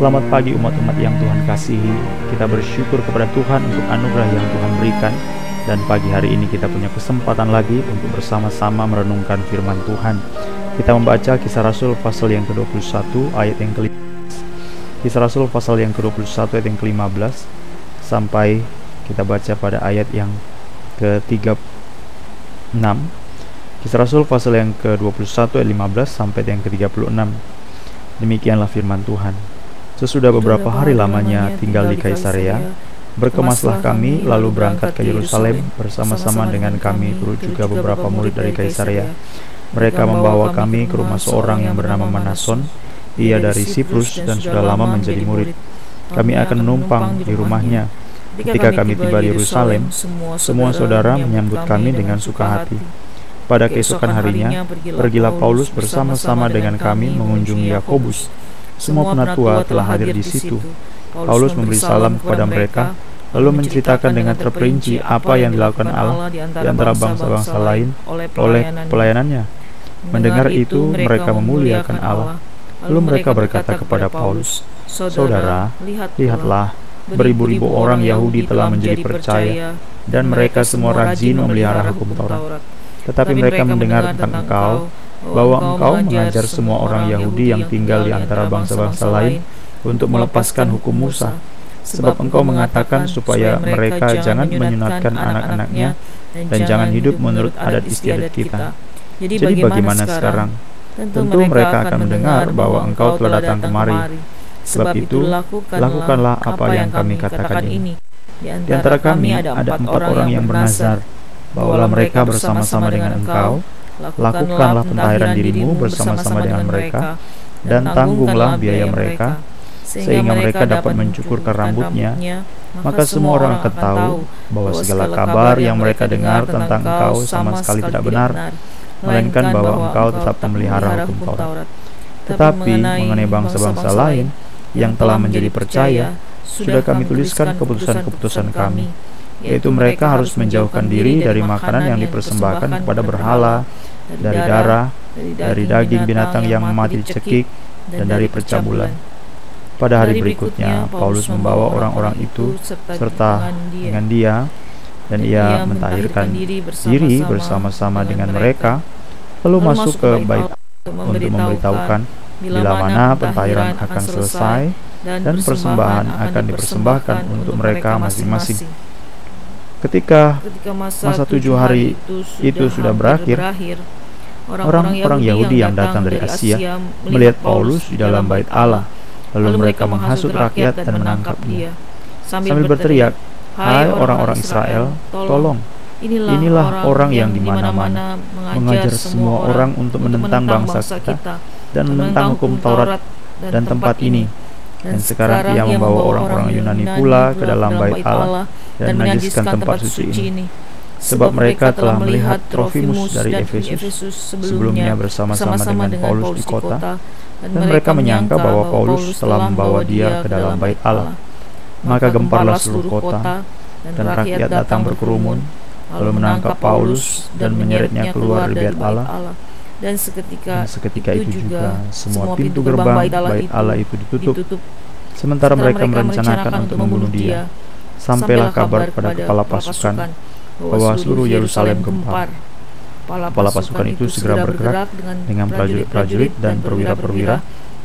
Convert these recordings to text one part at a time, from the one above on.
Selamat pagi umat-umat yang Tuhan kasihi. Kita bersyukur kepada Tuhan untuk anugerah yang Tuhan berikan dan pagi hari ini kita punya kesempatan lagi untuk bersama-sama merenungkan firman Tuhan. Kita membaca Kisah Rasul pasal yang ke-21 ayat yang ke Kisah Rasul pasal yang ke-21 ayat yang ke-15 sampai kita baca pada ayat yang ke-36. Kisah Rasul pasal yang ke-21 ayat 15 sampai yang ke-36. Demikianlah firman Tuhan. Sesudah beberapa hari lamanya tinggal di Kaisarea, berkemaslah kami lalu berangkat ke Yerusalem bersama-sama dengan kami turut juga beberapa murid dari Kaisarea. Mereka membawa kami ke rumah seorang yang bernama Manason. Ia dari Siprus dan sudah lama menjadi murid. Kami akan menumpang di rumahnya. Ketika kami tiba di Yerusalem, semua saudara menyambut kami dengan suka hati. Pada keesokan harinya, pergilah Paulus bersama-sama dengan kami mengunjungi Yakobus semua penatua telah hadir di situ. Paulus memberi salam kepada mereka, lalu menceritakan dengan terperinci apa yang dilakukan Allah di antara bangsa-bangsa lain oleh pelayanannya. Mendengar itu, mereka memuliakan Allah. Lalu mereka berkata kepada Paulus, Saudara, lihatlah, beribu-ribu orang Yahudi telah menjadi percaya, dan mereka semua rajin memelihara hukum Taurat. Tetapi mereka mendengar tentang engkau, bahwa engkau mengajar semua orang Yahudi yang tinggal di antara bangsa-bangsa lain untuk melepaskan hukum Musa, sebab engkau mengatakan supaya mereka jangan menyunatkan anak-anaknya dan jangan hidup menurut adat istiadat kita. Jadi bagaimana sekarang? Tentu mereka akan mendengar bahwa engkau telah datang kemari. Sebab itu, lakukanlah apa yang kami katakan ini. Di antara kami ada empat orang yang bernazar, bawalah mereka bersama-sama dengan engkau, lakukanlah pentahiran dirimu bersama-sama dengan mereka, dan tanggunglah biaya mereka, sehingga mereka dapat mencukurkan rambutnya, maka semua orang akan tahu bahwa segala kabar yang mereka dengar tentang engkau sama sekali tidak benar, melainkan bahwa engkau tetap memelihara hukum Taurat. Tetapi mengenai bangsa-bangsa lain yang telah menjadi percaya, sudah kami tuliskan keputusan-keputusan kami, yaitu mereka harus menjauhkan diri dari makanan yang dipersembahkan kepada berhala, dari darah, dari daging binatang yang mati dicekik, dan dari percabulan. Pada hari berikutnya, Paulus membawa orang-orang itu serta dengan dia, dan ia mentahirkan diri bersama-sama dengan mereka, lalu masuk ke bait untuk memberitahukan bila mana pentahiran akan selesai dan persembahan akan dipersembahkan untuk mereka masing-masing. Ketika masa tujuh hari itu sudah berakhir, orang-orang Yahudi yang datang dari Asia melihat Paulus di dalam bait Allah, lalu mereka menghasut rakyat dan menangkapnya. Sambil berteriak, Hai orang-orang Israel, tolong, inilah orang yang di mana-mana mengajar semua orang untuk menentang bangsa kita dan menentang hukum Taurat dan tempat ini. Dan sekarang ia membawa orang-orang Yunani pula ke dalam bait Allah dan menajiskan tempat suci ini. Sebab mereka telah melihat Trofimus dari Efesus sebelumnya bersama-sama dengan Paulus di kota, dan mereka menyangka bahwa Paulus telah membawa dia ke dalam bait Allah. Maka gemparlah seluruh kota, dan rakyat datang berkerumun, lalu menangkap Paulus dan menyeretnya keluar dari bait Allah. Dan seketika, dan seketika itu juga semua pintu gerbang bait Allah itu ditutup. Sementara mereka merencanakan untuk membunuh dia, sampailah kabar kepada kepala pasukan bahwa seluruh Yerusalem gempar. Kepala pasukan itu segera bergerak dengan prajurit-prajurit dan perwira-perwira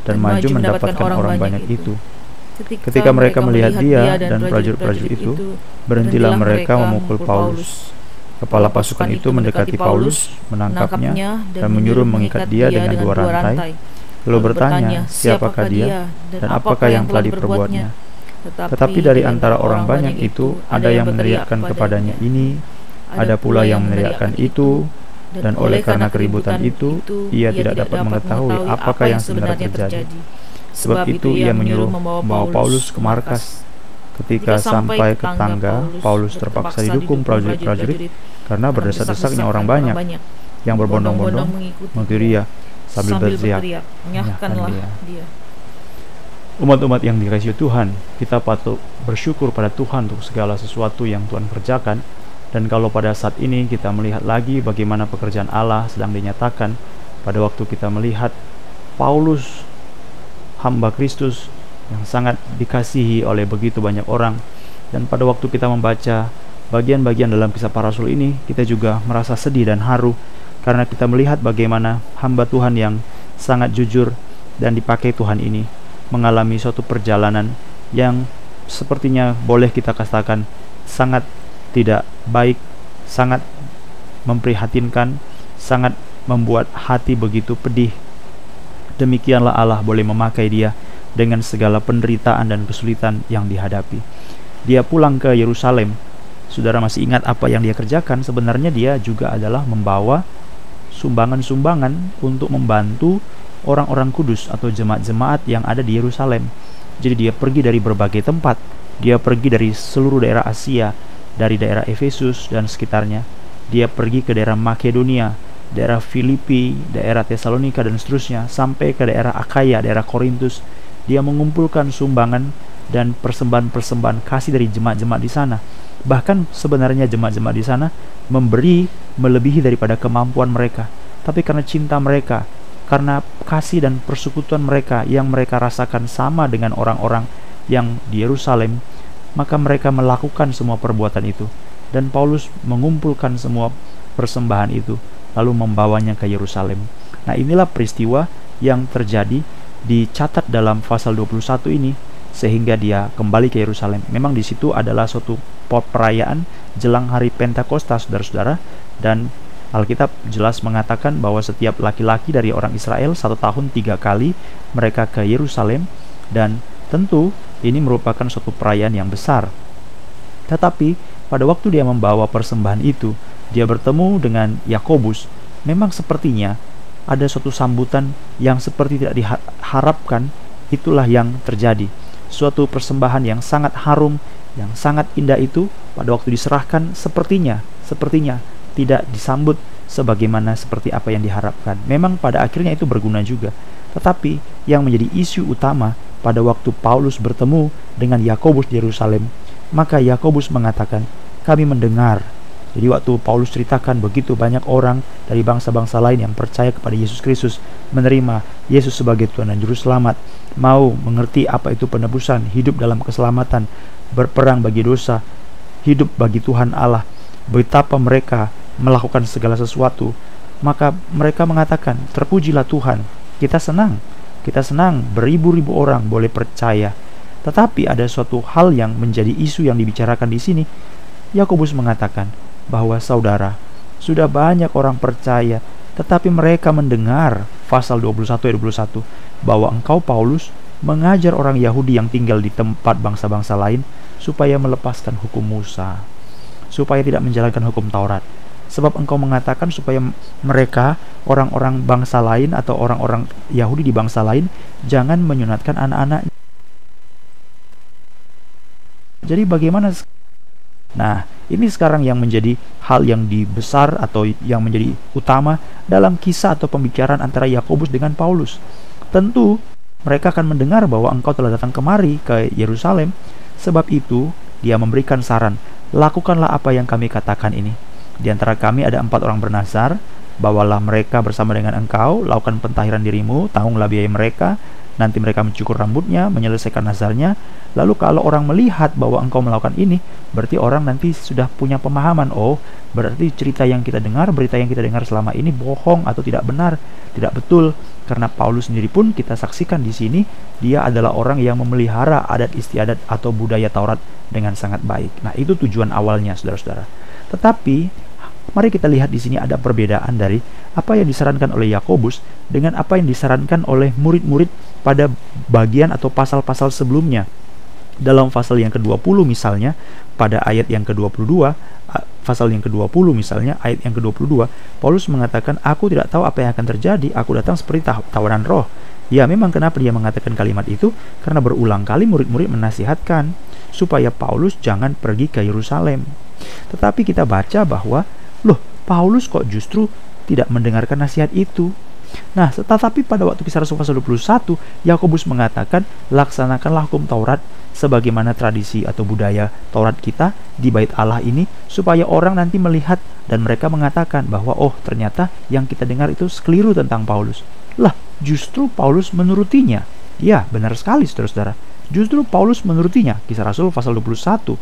dan maju mendapatkan orang banyak itu. Ketika mereka melihat dia dan prajurit-prajurit itu, berhentilah mereka memukul Paulus. Kepala pasukan itu mendekati Paulus, menangkapnya, dan menyuruh mengikat dia dengan dua rantai, lalu bertanya, siapakah dia? dan apakah yang telah diperbuatnya. Tetapi dari antara orang banyak itu ada yang meneriakkan kepadanya ini, ada pula yang meneriakkan itu, dan oleh karena keributan itu, ia tidak dapat mengetahui apakah yang sebenarnya terjadi. Sebab itu ia menyuruh membawa Paulus ke markas. Ketika sampai ke tangga, Paulus terpaksa didukung prajurit-prajurit karena berdesak-desaknya orang banyak yang berbondong-bondong mengikuti dia sambil, sambil berteriak. Umat-umat yang dikasihi Tuhan, kita patut bersyukur pada Tuhan untuk segala sesuatu yang Tuhan kerjakan. Dan kalau pada saat ini kita melihat lagi bagaimana pekerjaan Allah sedang dinyatakan, pada waktu kita melihat Paulus, hamba Kristus yang sangat dikasihi oleh begitu banyak orang, dan pada waktu kita membaca bagian-bagian dalam kisah para rasul ini, kita juga merasa sedih dan haru karena kita melihat bagaimana hamba Tuhan yang sangat jujur dan dipakai Tuhan ini mengalami suatu perjalanan yang sepertinya boleh kita katakan sangat tidak baik, sangat memprihatinkan, sangat membuat hati begitu pedih. Demikianlah Allah boleh memakai dia dengan segala penderitaan dan kesulitan yang dihadapi. Dia pulang ke Yerusalem. Saudara masih ingat apa yang dia kerjakan? Sebenarnya dia juga adalah membawa sumbangan-sumbangan untuk membantu orang-orang kudus atau jemaat-jemaat yang ada di Yerusalem. Jadi dia pergi dari berbagai tempat. Dia pergi dari seluruh daerah Asia, dari daerah Efesus dan sekitarnya. Dia pergi ke daerah Makedonia, daerah Filipi, daerah Tesalonika dan seterusnya sampai ke daerah Akaya, daerah Korintus. Dia mengumpulkan sumbangan dan persembahan-persembahan kasih dari jemaat-jemaat di sana. Bahkan sebenarnya jemaat-jemaat di sana memberi melebihi daripada kemampuan mereka. Tapi karena cinta mereka, karena kasih dan persekutuan mereka yang mereka rasakan sama dengan orang-orang yang di Yerusalem, maka mereka melakukan semua perbuatan itu. Dan Paulus mengumpulkan semua persembahan itu, lalu membawanya ke Yerusalem. Nah, inilah peristiwa yang terjadi dicatat dalam pasal 21 ini sehingga dia kembali ke Yerusalem. Memang di situ adalah suatu perayaan jelang hari Pentakosta, saudara-saudara, dan Alkitab jelas mengatakan bahwa setiap laki-laki dari orang Israel satu tahun tiga kali mereka ke Yerusalem dan tentu ini merupakan suatu perayaan yang besar. Tetapi pada waktu dia membawa persembahan itu, dia bertemu dengan Yakobus. Memang sepertinya ada suatu sambutan yang seperti tidak diharapkan, itulah yang terjadi. Suatu persembahan yang sangat harum, yang sangat indah itu pada waktu diserahkan sepertinya, sepertinya tidak disambut sebagaimana seperti apa yang diharapkan. Memang pada akhirnya itu berguna juga. Tetapi yang menjadi isu utama pada waktu Paulus bertemu dengan Yakobus di Yerusalem, maka Yakobus mengatakan, "Kami mendengar." Jadi waktu Paulus ceritakan begitu banyak orang dari bangsa-bangsa lain yang percaya kepada Yesus Kristus, menerima Yesus sebagai Tuhan dan Juru Selamat, mau mengerti apa itu penebusan, hidup dalam keselamatan, berperang bagi dosa, hidup bagi Tuhan Allah, betapa mereka melakukan segala sesuatu, maka mereka mengatakan, "Terpujilah Tuhan, kita senang, kita senang beribu-ribu orang boleh percaya." Tetapi ada suatu hal yang menjadi isu yang dibicarakan di sini. Yakobus mengatakan bahwa saudara, sudah banyak orang percaya, tetapi mereka mendengar pasal 21 ayat 21 bahwa engkau Paulus mengajar orang Yahudi yang tinggal di tempat bangsa-bangsa lain supaya melepaskan hukum Musa, supaya tidak menjalankan hukum Taurat sebab engkau mengatakan supaya mereka orang-orang bangsa lain atau orang-orang Yahudi di bangsa lain jangan menyunatkan anak-anak. Jadi bagaimana Nah, ini sekarang yang menjadi hal yang dibesar atau yang menjadi utama dalam kisah atau pembicaraan antara Yakobus dengan Paulus. Tentu mereka akan mendengar bahwa engkau telah datang kemari ke Yerusalem. Sebab itu, dia memberikan saran, lakukanlah apa yang kami katakan ini. Di antara kami ada empat orang bernazar, bawalah mereka bersama dengan engkau, lakukan pentahiran dirimu, tanggunglah biaya mereka, nanti mereka mencukur rambutnya, menyelesaikan nazarnya. Lalu kalau orang melihat bahwa engkau melakukan ini, berarti orang nanti sudah punya pemahaman, oh, berarti cerita yang kita dengar, berita yang kita dengar selama ini bohong atau tidak benar, tidak betul. Karena Paulus sendiri pun kita saksikan di sini, dia adalah orang yang memelihara adat istiadat atau budaya Taurat dengan sangat baik. Nah, itu tujuan awalnya, saudara-saudara. Tetapi Mari kita lihat di sini ada perbedaan dari apa yang disarankan oleh Yakobus dengan apa yang disarankan oleh murid-murid pada bagian atau pasal-pasal sebelumnya. Dalam pasal yang ke-20 misalnya, pada ayat yang ke-22, pasal yang ke-20 misalnya, ayat yang ke-22, Paulus mengatakan, "Aku tidak tahu apa yang akan terjadi, aku datang seperti tawanan roh." Ya, memang kenapa dia mengatakan kalimat itu? Karena berulang kali murid-murid menasihatkan supaya Paulus jangan pergi ke Yerusalem. Tetapi kita baca bahwa Loh, Paulus kok justru tidak mendengarkan nasihat itu? Nah, tetapi pada waktu kisah Rasul pasal 21, Yakobus mengatakan, laksanakanlah hukum Taurat sebagaimana tradisi atau budaya Taurat kita di bait Allah ini supaya orang nanti melihat dan mereka mengatakan bahwa oh ternyata yang kita dengar itu keliru tentang Paulus. Lah, justru Paulus menurutinya. Ya, benar sekali saudara-saudara. Justru Paulus menurutinya. Kisah Rasul pasal 21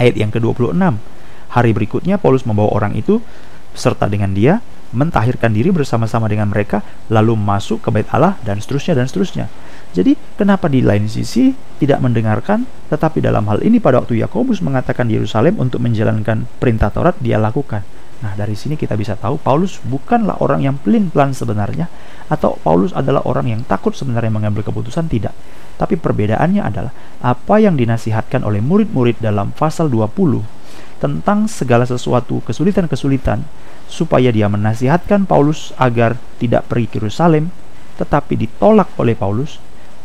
ayat yang ke-26. Hari berikutnya Paulus membawa orang itu serta dengan dia mentahirkan diri bersama-sama dengan mereka lalu masuk ke bait Allah dan seterusnya dan seterusnya. Jadi kenapa di lain sisi tidak mendengarkan tetapi dalam hal ini pada waktu Yakobus mengatakan di Yerusalem untuk menjalankan perintah Taurat dia lakukan. Nah, dari sini kita bisa tahu Paulus bukanlah orang yang pelin-pelan sebenarnya atau Paulus adalah orang yang takut sebenarnya mengambil keputusan tidak. Tapi perbedaannya adalah apa yang dinasihatkan oleh murid-murid dalam pasal 20 tentang segala sesuatu kesulitan-kesulitan supaya dia menasihatkan Paulus agar tidak pergi ke Yerusalem tetapi ditolak oleh Paulus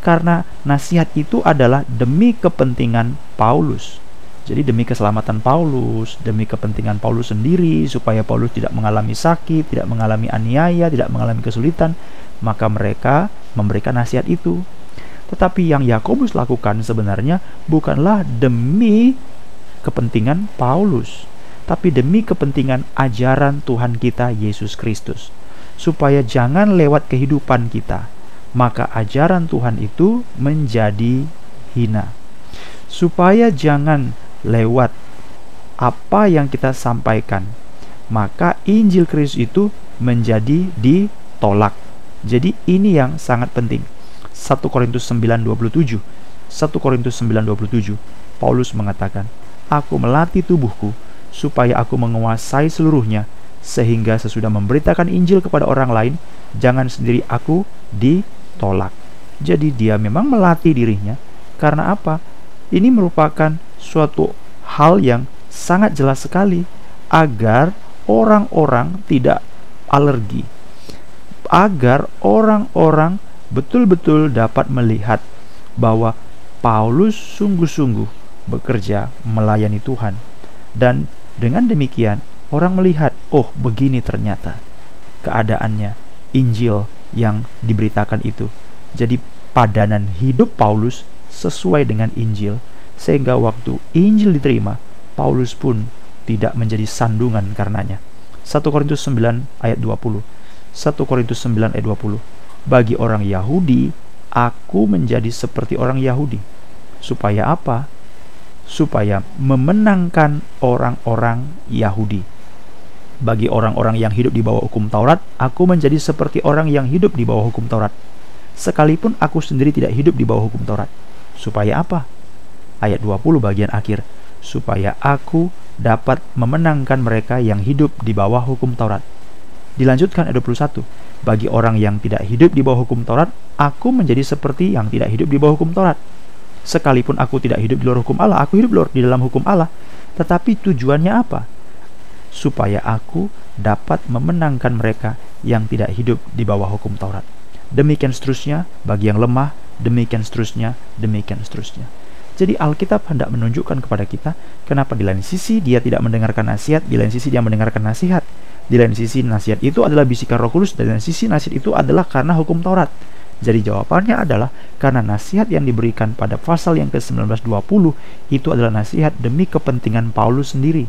karena nasihat itu adalah demi kepentingan Paulus. Jadi demi keselamatan Paulus, demi kepentingan Paulus sendiri supaya Paulus tidak mengalami sakit, tidak mengalami aniaya, tidak mengalami kesulitan, maka mereka memberikan nasihat itu. Tetapi yang Yakobus lakukan sebenarnya bukanlah demi kepentingan Paulus, tapi demi kepentingan ajaran Tuhan kita Yesus Kristus. Supaya jangan lewat kehidupan kita, maka ajaran Tuhan itu menjadi hina. Supaya jangan lewat apa yang kita sampaikan, maka Injil Kristus itu menjadi ditolak. Jadi ini yang sangat penting. 1 Korintus 9:27. 1 Korintus 9:27. Paulus mengatakan, "Aku melatih tubuhku supaya aku menguasai seluruhnya, sehingga sesudah memberitakan Injil kepada orang lain, jangan sendiri aku ditolak." Jadi dia memang melatih dirinya karena apa? Ini merupakan suatu hal yang sangat jelas sekali agar orang-orang tidak alergi, agar orang-orang betul-betul dapat melihat bahwa Paulus sungguh-sungguh bekerja melayani Tuhan, dan dengan demikian orang melihat, oh, begini ternyata keadaannya, Injil yang diberitakan itu. Jadi, padanan hidup Paulus sesuai dengan Injil sehingga waktu Injil diterima, Paulus pun tidak menjadi sandungan karenanya. 1 Korintus 9 ayat 20. 1 Korintus 9 ayat 20. Bagi orang Yahudi, aku menjadi seperti orang Yahudi. Supaya apa? Supaya memenangkan orang-orang Yahudi. Bagi orang-orang yang hidup di bawah hukum Taurat, aku menjadi seperti orang yang hidup di bawah hukum Taurat. Sekalipun aku sendiri tidak hidup di bawah hukum Taurat. Supaya apa? ayat 20 bagian akhir, supaya aku dapat memenangkan mereka yang hidup di bawah hukum Taurat. Dilanjutkan ayat 21, bagi orang yang tidak hidup di bawah hukum Taurat, aku menjadi seperti yang tidak hidup di bawah hukum Taurat. Sekalipun aku tidak hidup di luar hukum Allah, aku hidup di dalam hukum Allah. Tetapi tujuannya apa? Supaya aku dapat memenangkan mereka yang tidak hidup di bawah hukum Taurat. Demikian seterusnya bagi yang lemah, demikian seterusnya, demikian seterusnya. Jadi Alkitab hendak menunjukkan kepada kita kenapa di lain sisi dia tidak mendengarkan nasihat, di lain sisi dia mendengarkan nasihat. Di lain sisi nasihat itu adalah bisikan Roh Kudus dan di lain sisi nasihat itu adalah karena hukum Taurat. Jadi jawabannya adalah karena nasihat yang diberikan pada pasal yang ke-1920 itu adalah nasihat demi kepentingan Paulus sendiri.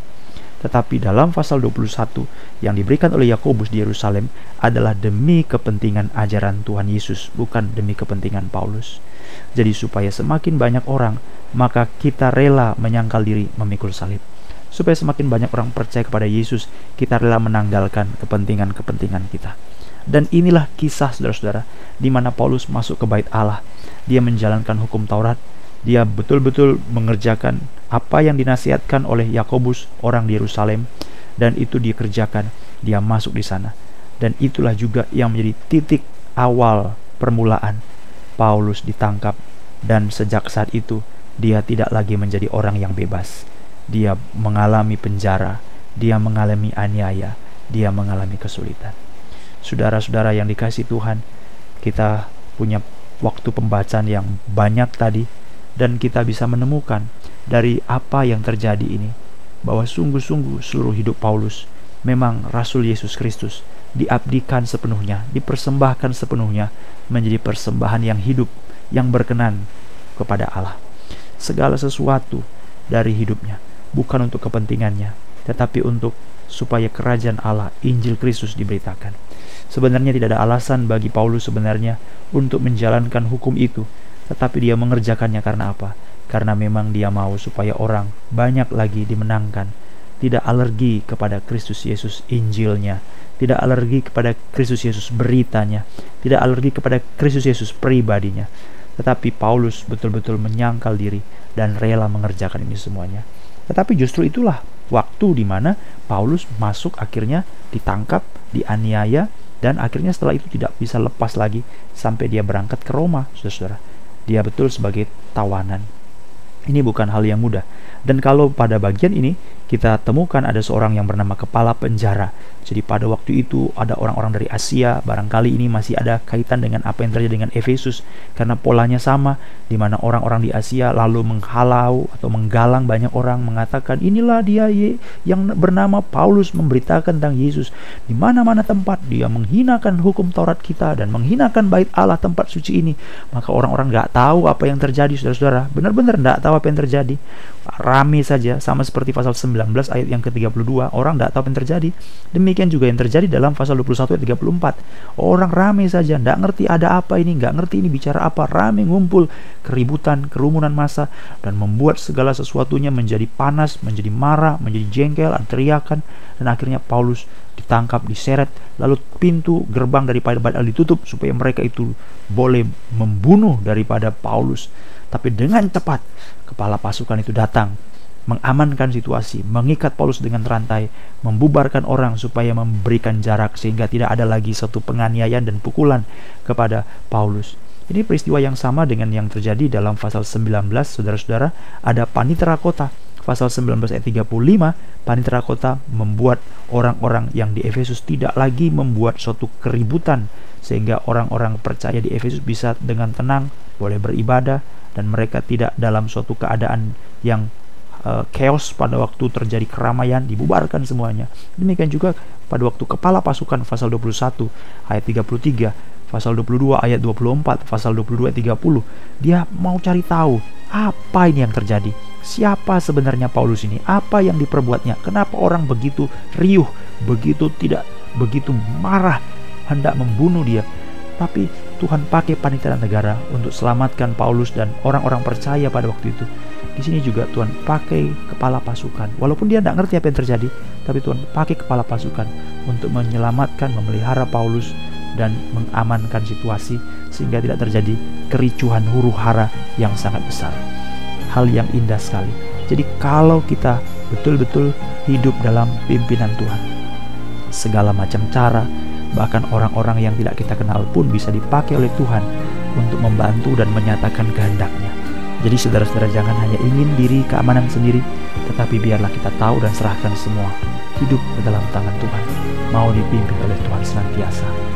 Tetapi dalam pasal 21 yang diberikan oleh Yakobus di Yerusalem adalah demi kepentingan ajaran Tuhan Yesus, bukan demi kepentingan Paulus. Jadi supaya semakin banyak orang, maka kita rela menyangkal diri memikul salib. Supaya semakin banyak orang percaya kepada Yesus, kita rela menanggalkan kepentingan-kepentingan kita. Dan inilah kisah saudara-saudara, di mana Paulus masuk ke bait Allah. Dia menjalankan hukum Taurat, dia betul-betul mengerjakan apa yang dinasihatkan oleh Yakobus orang di Yerusalem. Dan itu dia kerjakan. Dia masuk di sana. Dan itulah juga yang menjadi titik awal permulaan Paulus ditangkap. Dan sejak saat itu dia tidak lagi menjadi orang yang bebas. Dia mengalami penjara. Dia mengalami aniaya. Dia mengalami kesulitan saudara-saudara yang dikasih Tuhan kita punya waktu pembacaan yang banyak tadi dan kita bisa menemukan dari apa yang terjadi ini bahwa sungguh-sungguh seluruh hidup Paulus memang Rasul Yesus Kristus diabdikan sepenuhnya, dipersembahkan sepenuhnya menjadi persembahan yang hidup, yang berkenan kepada Allah. Segala sesuatu dari hidupnya bukan untuk kepentingannya, tetapi untuk supaya kerajaan Allah, Injil Kristus diberitakan. Sebenarnya tidak ada alasan bagi Paulus sebenarnya untuk menjalankan hukum itu, tetapi dia mengerjakannya karena apa? Karena memang dia mau supaya orang banyak lagi dimenangkan, tidak alergi kepada Kristus Yesus Injilnya, tidak alergi kepada Kristus Yesus beritanya, tidak alergi kepada Kristus Yesus pribadinya. Tetapi Paulus betul-betul menyangkal diri dan rela mengerjakan ini semuanya. Tetapi justru itulah waktu di mana Paulus masuk akhirnya ditangkap, dianiaya, dan akhirnya setelah itu tidak bisa lepas lagi sampai dia berangkat ke Roma, saudara-saudara. Dia betul sebagai tawanan. Ini bukan hal yang mudah. Dan kalau pada bagian ini kita temukan ada seorang yang bernama kepala penjara. Jadi pada waktu itu ada orang-orang dari Asia, barangkali ini masih ada kaitan dengan apa yang terjadi dengan Efesus karena polanya sama di mana orang-orang di Asia lalu menghalau atau menggalang banyak orang mengatakan inilah dia yang bernama Paulus memberitakan tentang Yesus di mana-mana tempat dia menghinakan hukum Taurat kita dan menghinakan bait Allah tempat suci ini. Maka orang-orang nggak tahu apa yang terjadi saudara-saudara. Benar-benar nggak tahu apa yang terjadi rame saja sama seperti pasal 19 ayat yang ke-32 orang tidak tahu apa yang terjadi. Demikian juga yang terjadi dalam pasal 21 ayat 34 orang rame saja tidak ngerti ada apa ini nggak ngerti ini bicara apa. Rame ngumpul keributan kerumunan massa dan membuat segala sesuatunya menjadi panas menjadi marah menjadi jengkel teriakan. Dan akhirnya Paulus ditangkap diseret lalu pintu gerbang daripada Baal ditutup supaya mereka itu boleh membunuh daripada Paulus. Tapi dengan cepat kepala pasukan itu datang mengamankan situasi, mengikat Paulus dengan rantai, membubarkan orang supaya memberikan jarak sehingga tidak ada lagi satu penganiayaan dan pukulan kepada Paulus. Ini peristiwa yang sama dengan yang terjadi dalam pasal 19, saudara-saudara, ada panitera kota. Pasal 19 ayat 35, panitera kota membuat orang-orang yang di Efesus tidak lagi membuat suatu keributan sehingga orang-orang percaya di Efesus bisa dengan tenang boleh beribadah dan mereka tidak dalam suatu keadaan yang chaos pada waktu terjadi keramaian dibubarkan semuanya. Demikian juga pada waktu kepala pasukan pasal 21 ayat 33, pasal 22 ayat 24, pasal 22 ayat 30. Dia mau cari tahu apa ini yang terjadi. Siapa sebenarnya Paulus ini? Apa yang diperbuatnya? Kenapa orang begitu riuh, begitu tidak begitu marah hendak membunuh dia? Tapi Tuhan pakai panitera negara untuk selamatkan Paulus dan orang-orang percaya pada waktu itu. Di sini juga Tuhan pakai kepala pasukan. Walaupun dia tidak ngerti apa yang terjadi, tapi Tuhan pakai kepala pasukan untuk menyelamatkan, memelihara Paulus dan mengamankan situasi sehingga tidak terjadi kericuhan huru hara yang sangat besar. Hal yang indah sekali. Jadi kalau kita betul-betul hidup dalam pimpinan Tuhan, segala macam cara, bahkan orang-orang yang tidak kita kenal pun bisa dipakai oleh Tuhan untuk membantu dan menyatakan kehendaknya. Jadi saudara-saudara jangan hanya ingin diri keamanan sendiri, tetapi biarlah kita tahu dan serahkan semua hidup ke dalam tangan Tuhan, mau dipimpin oleh Tuhan senantiasa.